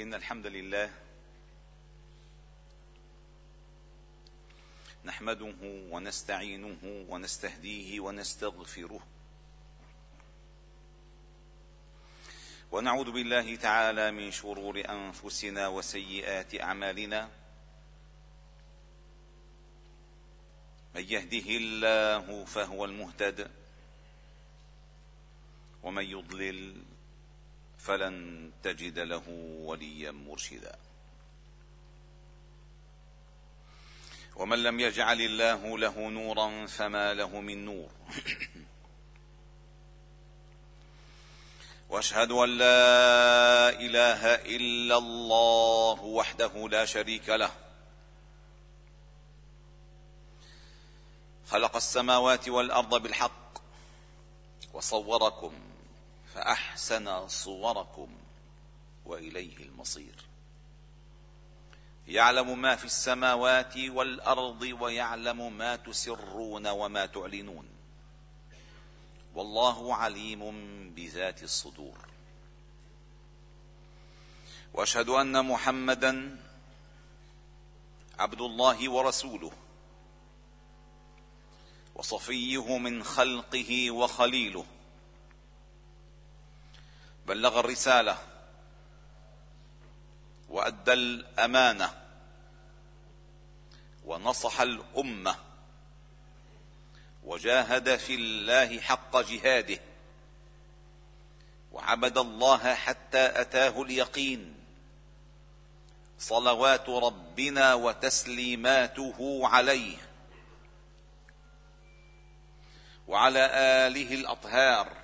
إن الحمد لله نحمده ونستعينه ونستهديه ونستغفره ونعوذ بالله تعالى من شرور أنفسنا وسيئات أعمالنا. من يهده الله فهو المهتد ومن يضلل فلن تجد له وليا مرشدا. ومن لم يجعل الله له نورا فما له من نور. وأشهد أن لا إله إلا الله وحده لا شريك له. خلق السماوات والأرض بالحق وصوركم فأحسن صوركم وإليه المصير. يعلم ما في السماوات والأرض ويعلم ما تسرون وما تعلنون. والله عليم بذات الصدور. وأشهد أن محمدا عبد الله ورسوله. وصفيه من خلقه وخليله. بلغ الرسالة وأدى الأمانة ونصح الأمة وجاهد في الله حق جهاده وعبد الله حتى أتاه اليقين صلوات ربنا وتسليماته عليه وعلى آله الأطهار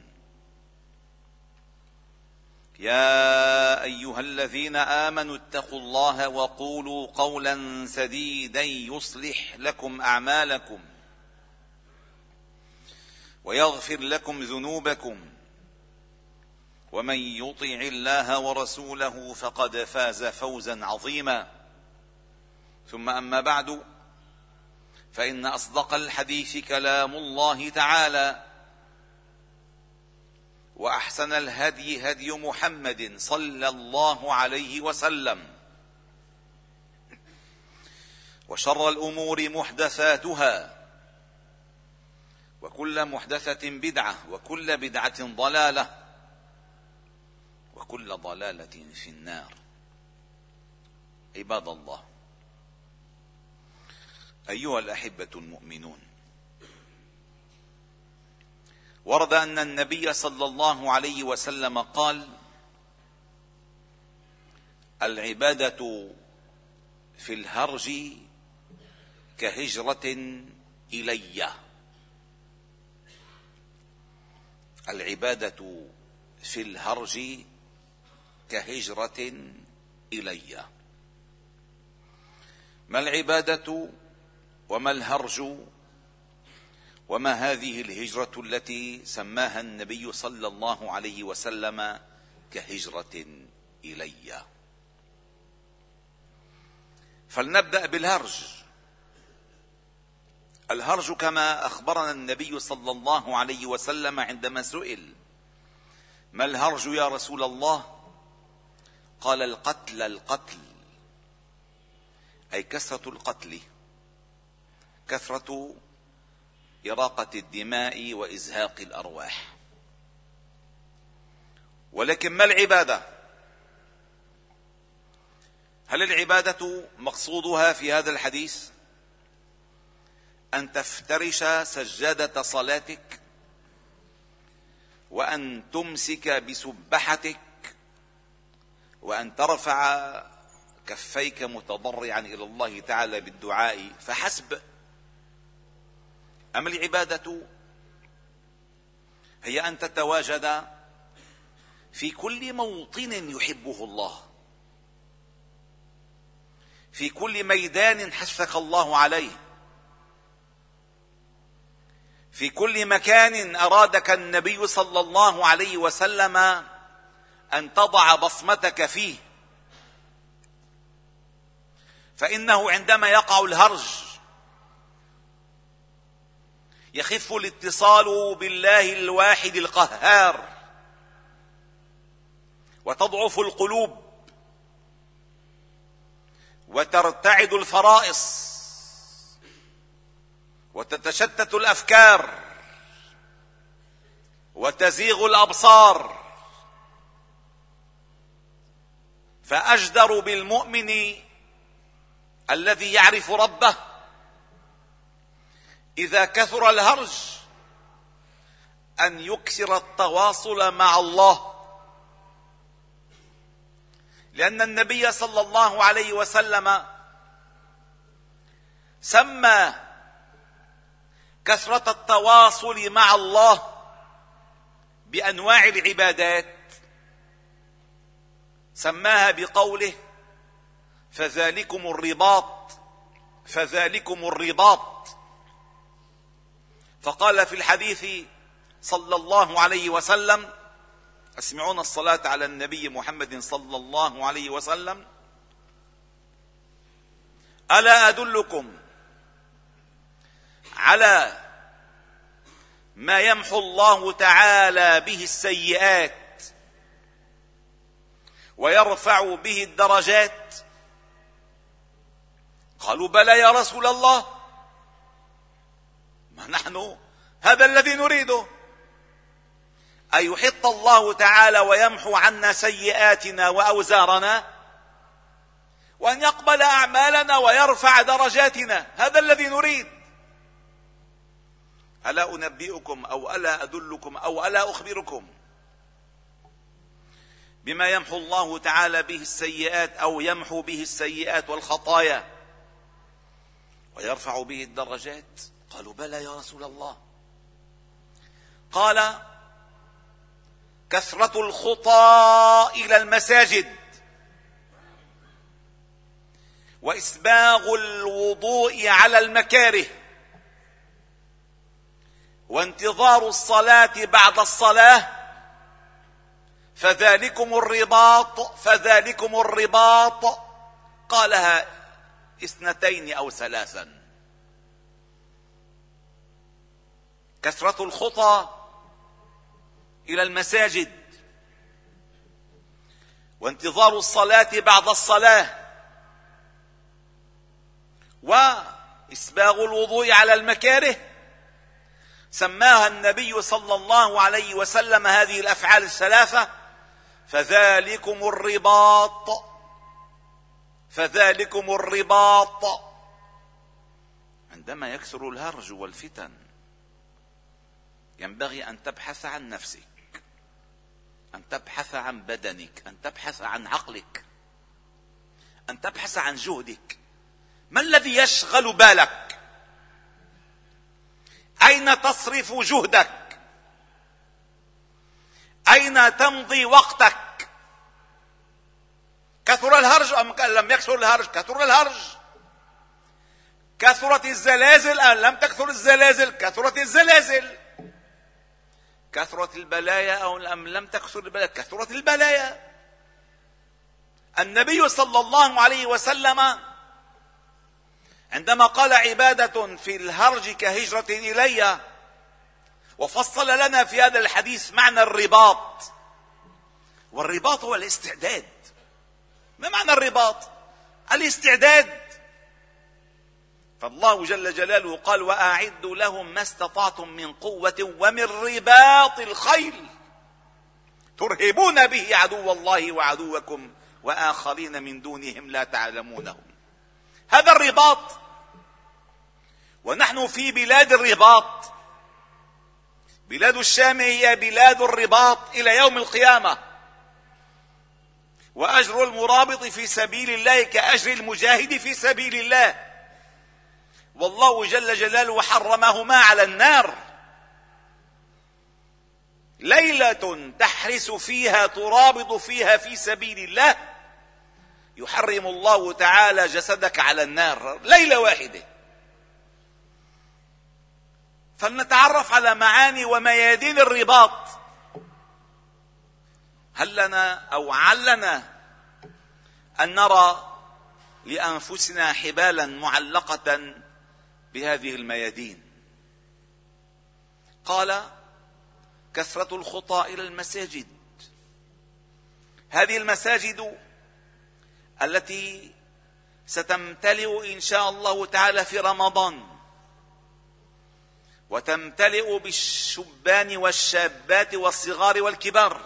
يا أيها الذين آمنوا اتقوا الله وقولوا قولا سديدا يصلح لكم أعمالكم ويغفر لكم ذنوبكم ومن يطع الله ورسوله فقد فاز فوزا عظيما ثم أما بعد فإن أصدق الحديث كلام الله تعالى وأحسن الهدي هدي محمد صلى الله عليه وسلم. وشر الأمور محدثاتها. وكل محدثة بدعة وكل بدعة ضلالة وكل ضلالة في النار. عباد الله أيها الأحبة المؤمنون ورد أن النبي صلى الله عليه وسلم قال العبادة في الهرج كهجرة إلي. العبادة في الهرج كهجرة إلي. ما العبادة وما الهرج وما هذه الهجرة التي سماها النبي صلى الله عليه وسلم كهجرة إلي. فلنبدأ بالهرج. الهرج كما أخبرنا النبي صلى الله عليه وسلم عندما سئل ما الهرج يا رسول الله؟ قال القتل القتل. أي كثرة القتل. كثرة إراقة الدماء وإزهاق الأرواح. ولكن ما العبادة؟ هل العبادة مقصودها في هذا الحديث؟ أن تفترش سجادة صلاتك؟ وأن تمسك بسبحتك؟ وأن ترفع كفيك متضرعا إلى الله تعالى بالدعاء؟ فحسب أما العبادة؟ هي أن تتواجد في كل موطن يحبه الله. في كل ميدان حثك الله عليه. في كل مكان أرادك النبي صلى الله عليه وسلم أن تضع بصمتك فيه. فإنه عندما يقع الهرج يخف الاتصال بالله الواحد القهار. وتضعف القلوب. وترتعد الفرائص. وتتشتت الأفكار. وتزيغ الأبصار. فأجدر بالمؤمن الذي يعرف ربه إذا كثر الهرج أن يكثر التواصل مع الله. لأن النبي صلى الله عليه وسلم سمى كثرة التواصل مع الله بأنواع العبادات سماها بقوله فذلكم الرباط فذلكم الرباط. فقال في الحديث صلى الله عليه وسلم أسمعون الصلاة على النبي محمد صلى الله عليه وسلم. ألا أدلكم على ما يمحو الله تعالى به السيئات ويرفع به الدرجات؟ قالوا بلى يا رسول الله. نحن هذا الذي نريده. أن يحط الله تعالى ويمحو عنا سيئاتنا وأوزارنا؟ وأن يقبل أعمالنا ويرفع درجاتنا. هذا الذي نريد. ألا أنبئكم أو ألا أدلكم أو ألا أخبركم بما يمحو الله تعالى به السيئات أو يمحو به السيئات والخطايا ويرفع به الدرجات؟ قالوا بلى يا رسول الله. قال كثرة الخطى إلى المساجد. وإسباغ الوضوء على المكاره. وانتظار الصلاة بعد الصلاة. فذلكم الرباط فذلكم الرباط. قالها اثنتين أو ثلاثا. كثرة الخطى إلى المساجد. وانتظار الصلاة بعد الصلاة. وإسباغ الوضوء على المكاره. سماها النبي صلى الله عليه وسلم هذه الأفعال الثلاثة. فذلكم الرباط. فذلكم الرباط. عندما يكثر الهرج والفتن. ينبغي أن تبحث عن نفسك أن تبحث عن بدنك أن تبحث عن عقلك أن تبحث عن جهدك. ما الذي يشغل بالك؟ أين تصرف جهدك؟ أين تمضي وقتك؟ كثر الهرج أم لم يكثر الهرج؟ كثر الهرج. كثرت الزلازل أم لم تكثر الزلازل؟ كثرت الزلازل. كثرت البلايا أو أم لم تكثر البلايا كثرت البلايا. النبي صلى الله عليه وسلم عندما قال عبادة في الهرج كهجرة إلي وفصل لنا في هذا الحديث معنى الرباط. والرباط هو الاستعداد. ما معنى الرباط؟ الاستعداد فالله جل جلاله قال وأعدوا لهم ما استطعتم من قوة ومن رباط الخيل. ترهبون به عدو الله وعدوكم وآخرين من دونهم لا تعلمونهم. هذا الرباط ونحن في بلاد الرباط. بلاد الشام هي بلاد الرباط إلى يوم القيامة. وأجر المرابط في سبيل الله كأجر المجاهد في سبيل الله. والله جل جلاله حرمهما على النار. ليلة تحرس فيها ترابط فيها في سبيل الله. يحرم الله تعالى جسدك على النار ليلة واحدة. فلنتعرف على معاني وميادين الرباط. هل لنا أو علنا أن نرى لأنفسنا حبالا معلقة بهذه الميادين. قال كثرة الخطى إلى المساجد. هذه المساجد التي ستمتلئ إن شاء الله تعالى في رمضان وتمتلئ بالشبان والشابات والصغار والكبار.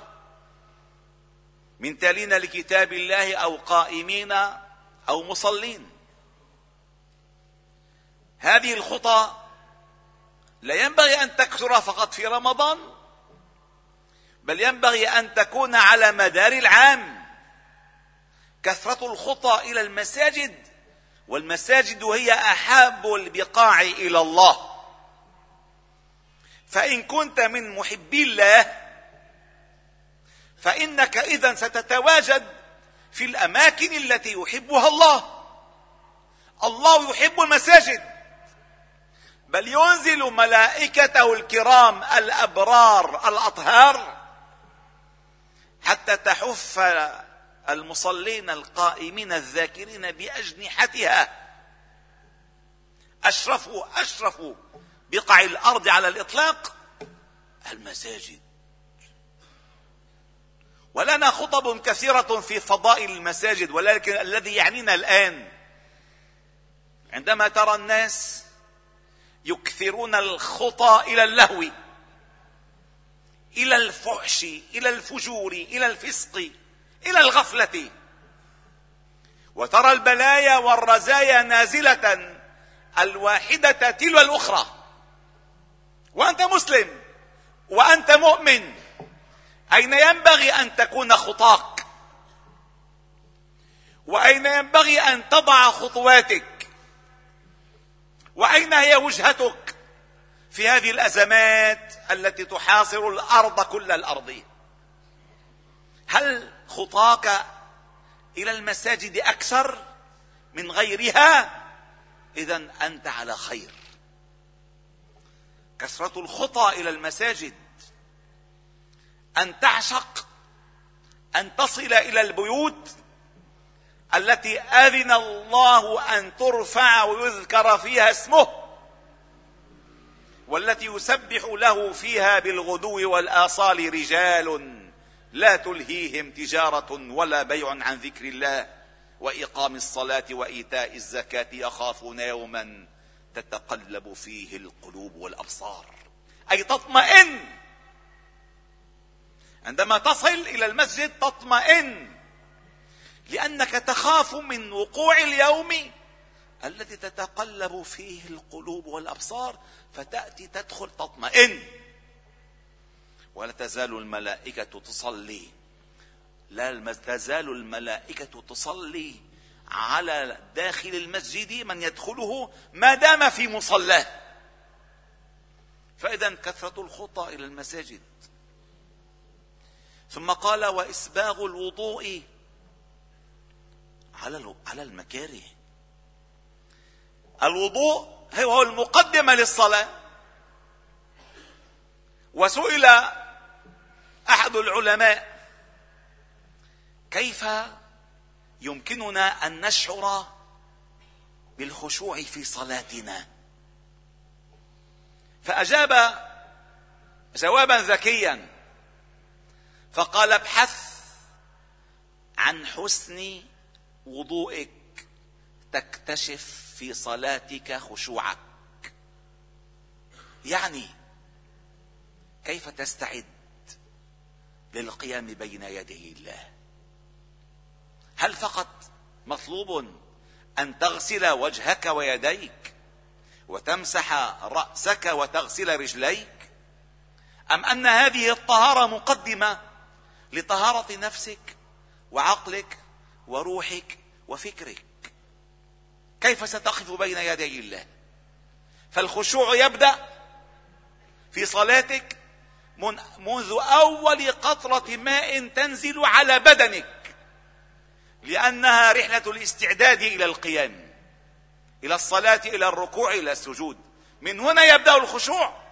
من تالين لكتاب الله أو قائمين أو مصلين. هذه الخطى لا ينبغي أن تكثر فقط في رمضان بل ينبغي أن تكون على مدار العام. كثرة الخطى إلى المساجد والمساجد هي احاب البقاع إلى الله. فإن كنت من محبي الله فإنك إذا ستتواجد في الأماكن التي يحبها الله. الله يحب المساجد. بل ينزل ملائكته الكرام الأبرار الأطهار حتى تحف المصلين القائمين الذاكرين بأجنحتها. أشرفوا أشرفوا بقع الأرض على الإطلاق المساجد. ولنا خطب كثيرة في فضائل المساجد ولكن الذي يعنينا الآن عندما ترى الناس يكثرون الخطى إلى اللهو إلى الفحش إلى الفجور إلى الفسق إلى الغفلة. وترى البلايا والرزايا نازلة الواحدة تلو الأخرى. وأنت مسلم وأنت مؤمن أين ينبغي أن تكون خطاك؟ وأين ينبغي أن تضع خطواتك؟ وأين هي وجهتك في هذه الأزمات التي تحاصر الأرض كل الأرض؟ هل خطاك إلى المساجد أكثر من غيرها؟ اذا أنت على خير. كثرة الخطى إلى المساجد. أن تعشق أن تصل إلى البيوت التي أذن الله أن ترفع ويذكر فيها اسمه والتي يسبح له فيها بالغدو والآصال رجال لا تلهيهم تجارة ولا بيع عن ذكر الله وإقام الصلاة وإيتاء الزكاة يخافون يوما تتقلب فيه القلوب والأبصار. أي تطمئن! عندما تصل إلى المسجد تطمئن! لأنك تخاف من وقوع اليوم الذي تتقلب فيه القلوب والأبصار فتأتي تدخل تطمئن. ولا تزال الملائكة تصلي. لا تزال الملائكة تصلي على داخل المسجد من يدخله ما دام في مصلاه. فإذا كثرة الخطى إلى المساجد. ثم قال وإسباغ الوضوء على على المكاره. الوضوء هو المقدمة للصلاة. وسئل أحد العلماء كيف يمكننا أن نشعر بالخشوع في صلاتنا؟ فأجاب جوابا ذكيا فقال ابحث عن حسن وضوئك تكتشف في صلاتك خشوعك. يعني كيف تستعد للقيام بين يدي الله؟ هل فقط مطلوب أن تغسل وجهك ويديك وتمسح رأسك وتغسل رجليك؟ أم أن هذه الطهارة مقدمة لطهارة نفسك وعقلك وروحك وفكرك. كيف ستقف بين يدي الله؟ فالخشوع يبدأ في صلاتك منذ أول قطرة ماء تنزل على بدنك لأنها رحلة الاستعداد إلى القيام إلى الصلاة إلى الركوع إلى السجود. من هنا يبدأ الخشوع.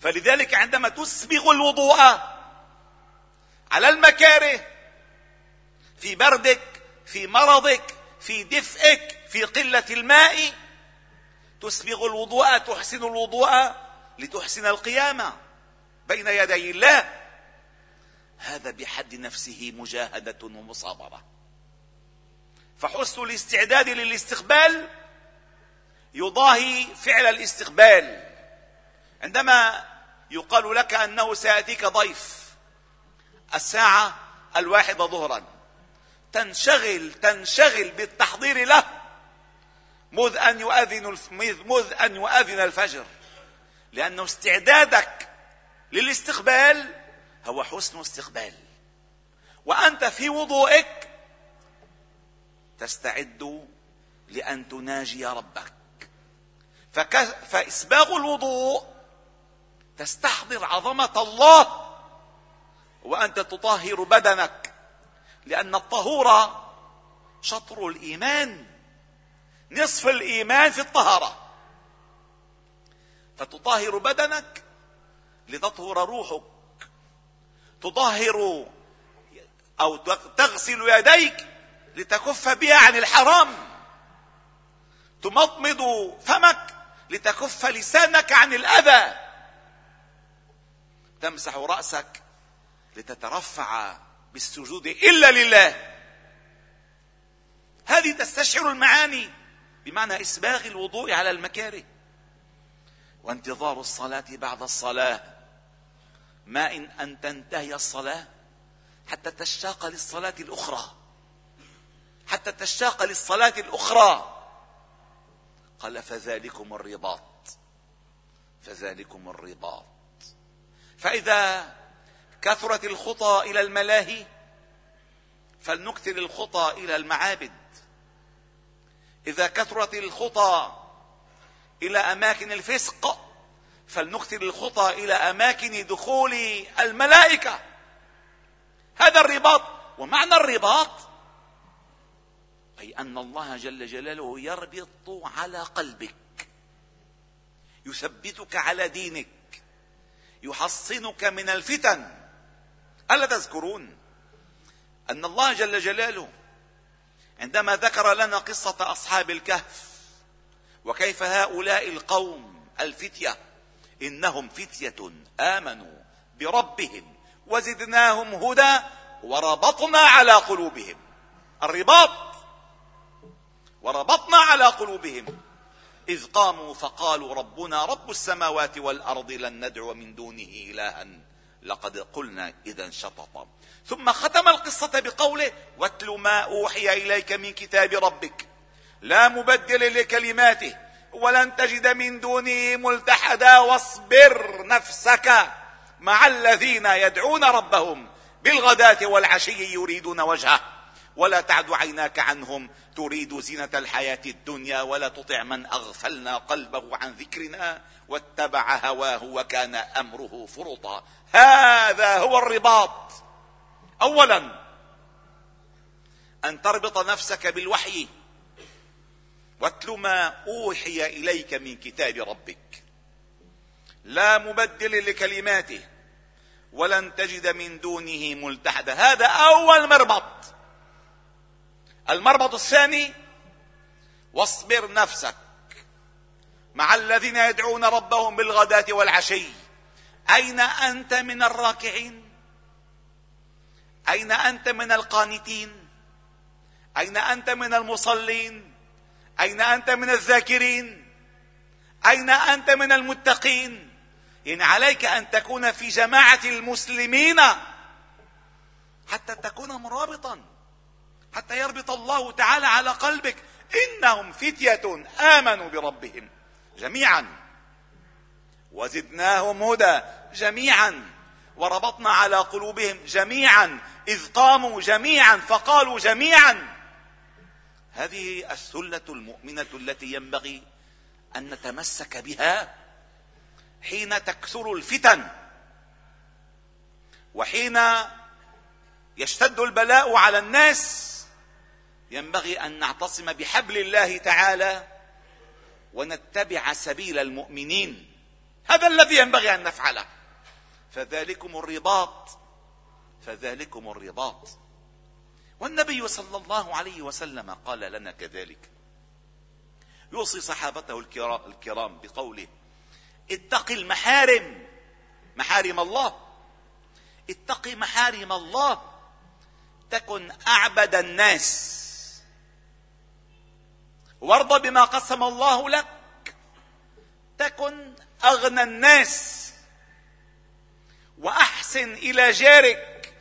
فلذلك عندما تسبغ الوضوء على المكاره في بردك في مرضك في دفئك في قلة الماء. تسبغ الوضوء تحسن الوضوء لتحسن القيامه بين يدي الله. هذا بحد نفسه مجاهدة ومصابرة. فحسن الاستعداد للاستقبال يضاهي فعل الاستقبال. عندما يقال لك أنه سيأتيك ضيف الساعة الواحدة ظهرا. تنشغل تنشغل بالتحضير له. مذ أن يؤذن مذ أن يؤذن الفجر. لأنه استعدادك للاستقبال هو حسن استقبال. وأنت في وضوئك تستعد لأن تناجي ربك. فك... فإسباغ الوضوء تستحضر عظمة الله. وأنت تطهر بدنك. لأن الطهور شطر الإيمان. نصف الإيمان في الطهارة. فتطهر بدنك لتطهر روحك. تطهر أو تغسل يديك لتكف بها عن الحرام. تمضمض فمك لتكف لسانك عن الأذى. تمسح رأسك لتترفع بالسجود إلا لله. هذه تستشعر المعاني بمعنى إسباغ الوضوء على المكاره وانتظار الصلاة بعد الصلاة. ما إن أن تنتهي الصلاة حتى تشتاق للصلاة الأخرى. حتى تشتاق للصلاة الأخرى. قال فذلكم الرباط. فذلكم الرباط. فإذا كثرت الخطى إلى الملاهي فلنكثر الخطى إلى المعابد. إذا كثرت الخطى إلى أماكن الفسق فلنكثر الخطى إلى أماكن دخول الملائكة. هذا الرباط ومعنى الرباط أي أن الله جل جلاله يربط على قلبك يثبتك على دينك يحصنك من الفتن ألا تذكرون أن الله جل جلاله عندما ذكر لنا قصة أصحاب الكهف وكيف هؤلاء القوم الفتية إنهم فتية آمنوا بربهم وزدناهم هدى وربطنا على قلوبهم. الرباط وربطنا على قلوبهم. إذ قاموا فقالوا ربنا رب السماوات والأرض لن ندعو من دونه إلها. لقد قلنا إذا شططا ثم ختم القصة بقوله واتل ما أوحي إليك من كتاب ربك. لا مبدل لكلماته ولن تجد من دونه ملتحدا واصبر نفسك مع الذين يدعون ربهم بالغداة والعشي يريدون وجهه. ولا تعد عيناك عنهم. تريد زينة الحياة الدنيا ولا تطع من أغفلنا قلبه عن ذكرنا واتبع هواه وكان أمره فرطا. هذا هو الرباط. اولا أن تربط نفسك بالوحي. واتل ما أوحي إليك من كتاب ربك. لا مبدل لكلماته. ولن تجد من دونه ملتحدا. هذا أول مربط. المربط الثاني واصبر نفسك مع الذين يدعون ربهم بالغداة والعشي. أين أنت من الراكعين؟ أين أنت من القانتين؟ أين أنت من المصلين؟ أين أنت من الذاكرين؟ أين أنت من المتقين؟ إن عليك أن تكون في جماعة المسلمين حتى تكون مرابطا. حتى يربط الله تعالى على قلبك. إنهم فتية آمنوا بربهم جميعا. وزدناهم هدى جميعا. وربطنا على قلوبهم جميعا. إذ قاموا جميعا فقالوا جميعا. هذه السلة المؤمنة التي ينبغي أن نتمسك بها حين تكثر الفتن وحين يشتد البلاء على الناس ينبغي أن نعتصم بحبل الله تعالى ونتبع سبيل المؤمنين. هذا الذي ينبغي أن نفعله. فذلكم الرباط. فذلكم الرباط. والنبي صلى الله عليه وسلم قال لنا كذلك. يوصي صحابته الكرام بقوله اتق المحارم. محارم الله. اتق محارم الله. تكن أعبد الناس. وارض بما قسم الله لك. تكن أغنى الناس وأحسن إلى جارك.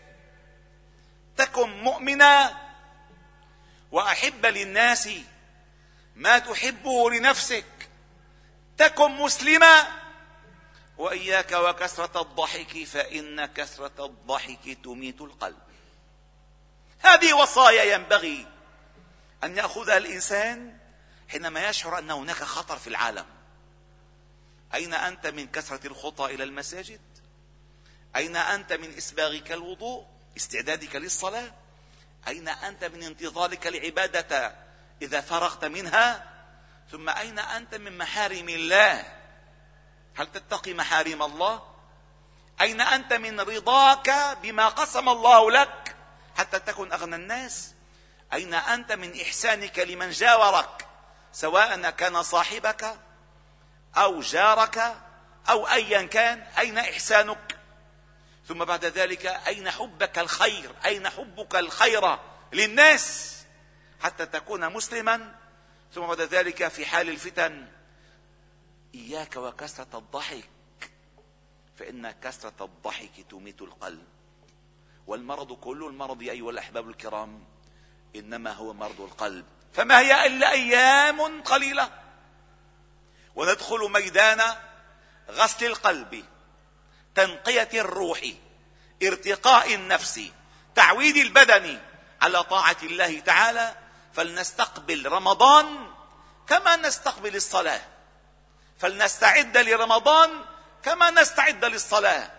تكن مؤمنا وأحب للناس ما تحبه لنفسك. تكن مسلما وإياك وكثرة الضحك فإن كثرة الضحك تميت القلب. هذه وصايا ينبغي أن يأخذها الإنسان حينما يشعر أن هناك خطر في العالم. أين أنت من كثرة الخطى إلى المساجد؟ أين أنت من إسباغك الوضوء؟ استعدادك للصلاة؟ أين أنت من انتظارك العباده إذا فرغت منها؟ ثم أين أنت من محارم الله؟ هل تتقي محارم الله؟ أين أنت من رضاك بما قسم الله لك حتى تكن أغنى الناس؟ أين أنت من إحسانك لمن جاورك؟ سواء كان صاحبك أو جارك أو ايا كان أين إحسانك؟ ثم بعد ذلك أين حبك الخير؟ أين حبك الخير للناس حتى تكون مسلما؟ ثم بعد ذلك في حال الفتن إياك وكثره الضحك. فإن كثره الضحك تميت القلب. والمرض كل المرض أيها الأحباب الكرام إنما هو مرض القلب. فما هي إلا أيام قليلة. وندخل ميدان غسل القلب تنقية الروح ارتقاء النفس تعويد البدن على طاعة الله تعالى. فلنستقبل رمضان كما نستقبل الصلاة. فلنستعد لرمضان كما نستعد للصلاة.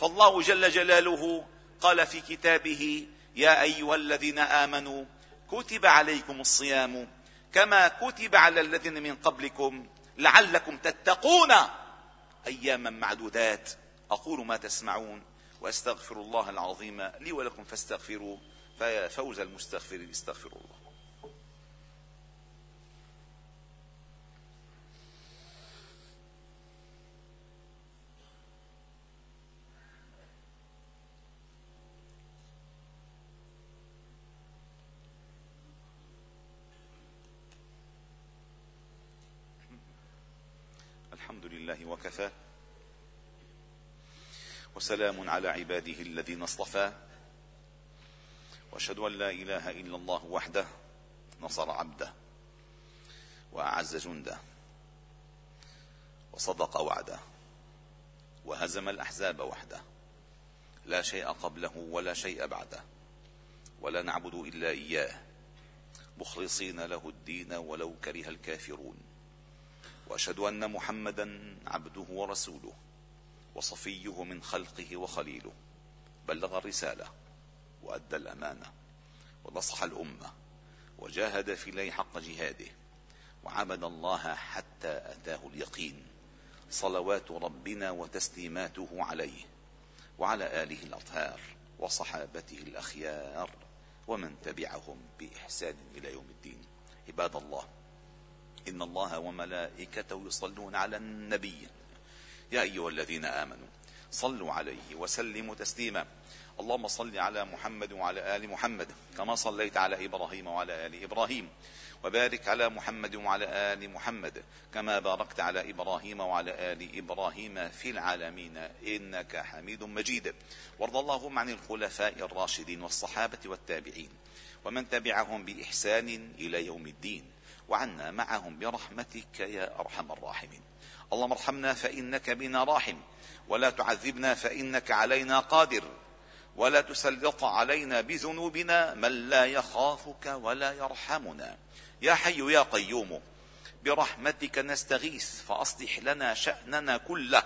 فالله جل جلاله قال في كتابه يا أيها الذين آمنوا كتب عليكم الصيام كما كتب على الذين من قبلكم لعلكم تتقون أياما معدودات. أقول ما تسمعون وأستغفر الله العظيم لي ولكم فاستغفروا فيا فوز المستغفرين. استغفروا الله. الحمد لله وكفى. وسلام على عباده الذين اصطفى. وأشهد أن لا إله إلا الله وحده نصر عبده وأعز جنده وصدق وعده وهزم الأحزاب وحده. لا شيء قبله ولا شيء بعده. ولا نعبد إلا إياه. مخلصين له الدين ولو كره الكافرون. وأشهد أن محمدا عبده ورسوله وصفيه من خلقه وخليله. بلغ الرسالة وأدى الأمانة ونصح الأمة وجاهد في الله حق جهاده وعبد الله حتى أتاه اليقين. صلوات ربنا وتسليماته عليه وعلى آله الأطهار وصحابته الأخيار ومن تبعهم بإحسان إلى يوم الدين. عباد الله ان الله وملائكته يصلون على النبي. يا ايها الذين امنوا صلوا عليه وسلموا تسليما. اللهم صل على محمد وعلى ال محمد كما صليت على إبراهيم وعلى ال إبراهيم. وبارك على محمد وعلى ال محمد كما باركت على إبراهيم وعلى ال إبراهيم في العالمين انك حميد مجيد. وارض اللهم عن الخلفاء الراشدين والصحابه والتابعين. ومن تبعهم باحسان إلى يوم الدين. وعنا معهم برحمتك يا أرحم الراحمين. اللهم ارحمنا فإنك بنا راحم ولا تعذبنا فإنك علينا قادر ولا تسلط علينا بذنوبنا من لا يخافك ولا يرحمنا. يا حي يا قيوم برحمتك نستغيث فأصلح لنا شأننا كله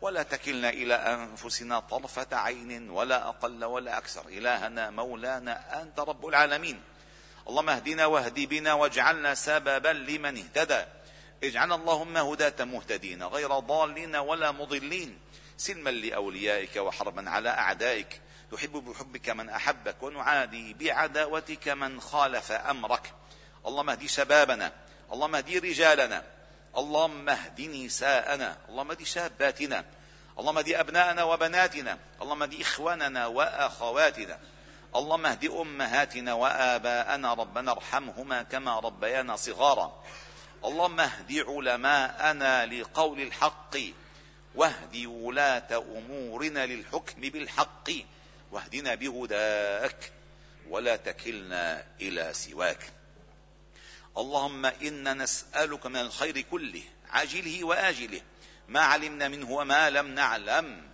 ولا تكلنا إلى أنفسنا طرفة عين ولا أقل ولا أكثر. إلهنا مولانا أنت رب العالمين. اللهم اهدنا واهد بنا واجعلنا سببا لمن اهتدى. اجعلنا اللهم هداة مهتدين غير ضالين ولا مضلين. سلما لأوليائك وحربا على أعدائك. تحب بحبك من أحبك ونعادي بعداوتك من خالف أمرك. اللهم اهدي شبابنا اللهم اهدي رجالنا. اللهم اهد نساءنا اللهم اهد شاباتنا. اللهم اهد أبناءنا وبناتنا. اللهم اهد إخواننا وأخواتنا. اللهم اهد أمهاتنا وآباءنا ربنا ارحمهما كما ربيانا صغارا. اللهم اهد علماءنا لقول الحق واهد ولاة أمورنا للحكم بالحق واهدنا بهداك ولا تكلنا إلى سواك. اللهم إنا نسألك من الخير كله عاجله وآجله ما علمنا منه وما لم نعلم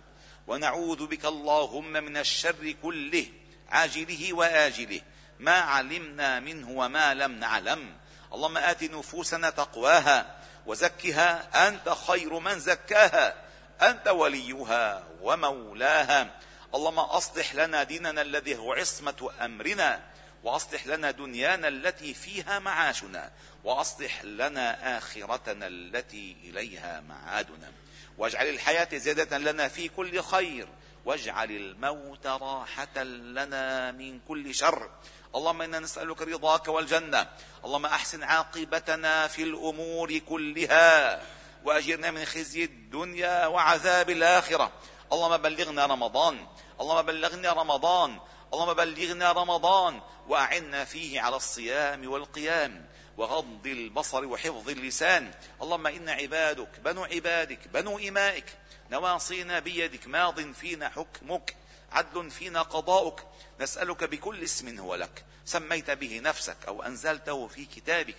ونعوذ بك اللهم من الشر كله عاجله وآجله. ما علمنا منه وما لم نعلم. اللهم آت نفوسنا تقواها وزكها. أنت خير من زكاها. أنت وليها ومولاها. اللهم أصلح لنا ديننا الذي هو عصمة أمرنا. وأصلح لنا دنيانا التي فيها معاشنا. وأصلح لنا آخرتنا التي إليها معادنا. واجعل الحياة زيادة لنا في كل خير. واجعل الموت راحة لنا من كل شر. اللهم إنا نسألك رضاك والجنة. اللهم أحسن عاقبتنا في الأمور كلها وأجرنا من خزي الدنيا وعذاب الآخرة. اللهم بلغنا رمضان. اللهم بلغنا رمضان. اللهم بلغنا رمضان وأعنا فيه على الصيام والقيام وغض البصر وحفظ اللسان. اللهم أنا عبادك بنو عبادك بنو إمائك نواصينا بيدك ماض فينا حكمك عدل فينا قضاؤك نسألك بكل اسم هو لك. سميت به نفسك أو أنزلته في كتابك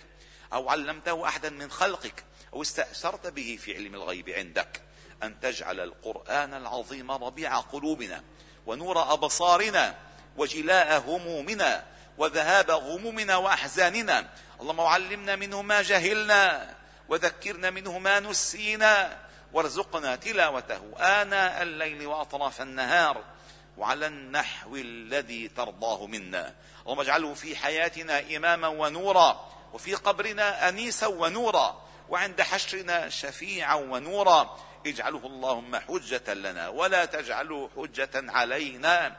أو علمته احدا من خلقك أو استأثرت به في علم الغيب عندك. أن تجعل القرآن العظيم ربيع قلوبنا ونور أبصارنا وجلاء همومنا وذهاب غمومنا وأحزاننا. اللهم علمنا منه ما جهلنا وذكرنا منه ما نسينا. وارزقنا تلاوته آناء الليل وأطراف النهار وعلى النحو الذي ترضاه منا. اللهم اجعله في حياتنا إماما ونورا وفي قبرنا أنيسا ونورا وعند حشرنا شفيعا ونورا. اجعله اللهم حجة لنا ولا تجعله حجة علينا.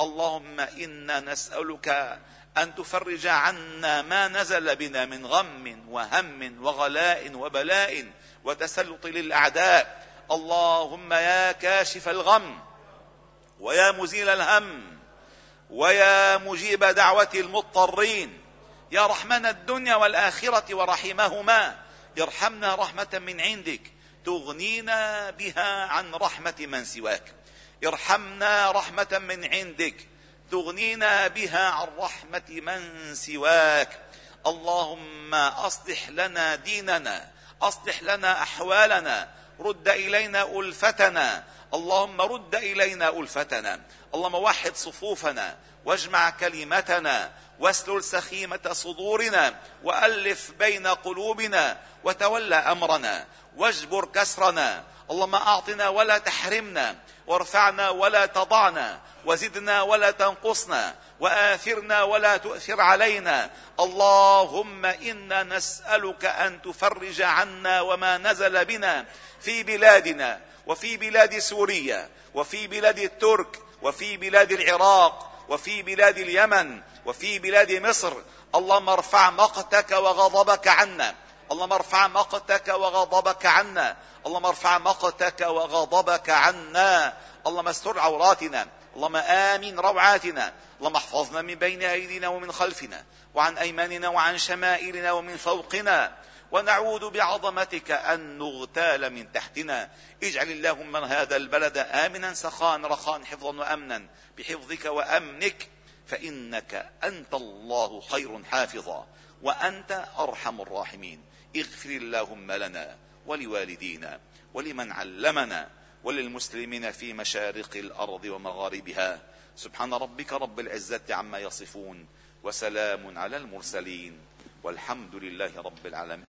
اللهم إنا نسألك أن تفرج عنا ما نزل بنا من غم وهم وغلاء وبلاء. وتسلط للأعداء. اللهم يا كاشف الغم ويا مزيل الهم ويا مجيب دعوة المضطرين. يا رحمن الدنيا والآخرة ورحمهما. ارحمنا رحمة من عندك. تغنينا بها عن رحمة من سواك. ارحمنا رحمة من عندك. تغنينا بها عن رحمة من سواك. اللهم أصلح لنا ديننا. أصلح لنا أحوالنا رد إلينا ألفتنا. اللهم رد إلينا ألفتنا. اللهم وحد صفوفنا واجمع كلمتنا واسلل سخيمة صدورنا وألف بين قلوبنا وتولى أمرنا واجبر كسرنا. اللهم أعطنا ولا تحرمنا وارفعنا ولا تضعنا. وزدنا ولا تنقصنا وآثرنا ولا تؤثر علينا. اللهم إنا نسألك أن تفرج عنا وما نزل بنا في بلادنا وفي بلاد سوريا وفي بلاد الترك وفي بلاد العراق وفي بلاد اليمن وفي بلاد مصر. اللهم ارفع مقتك وغضبك عنا. اللهم ارفع مقتك وغضبك عنا. اللهم ارفع مقتك وغضبك عنا. اللهم استر عوراتنا. اللهم آمن روعاتنا. اللهم احفظنا من بين أيدينا ومن خلفنا وعن أيماننا وعن شمائلنا ومن فوقنا. ونعوذ بعظمتك أن نغتال من تحتنا. اجعل اللهم هذا البلد آمنا سخاء رخاء حفظا وأمنا. بحفظك وأمنك فإنك أنت الله خير حافظا وأنت أرحم الراحمين. اغفر اللهم لنا ولوالدينا ولمن علمنا. وللمسلمين في مشارق الأرض ومغاربها. سبحان ربك رب العزة عما يصفون وسلام على المرسلين والحمد لله رب العالمين.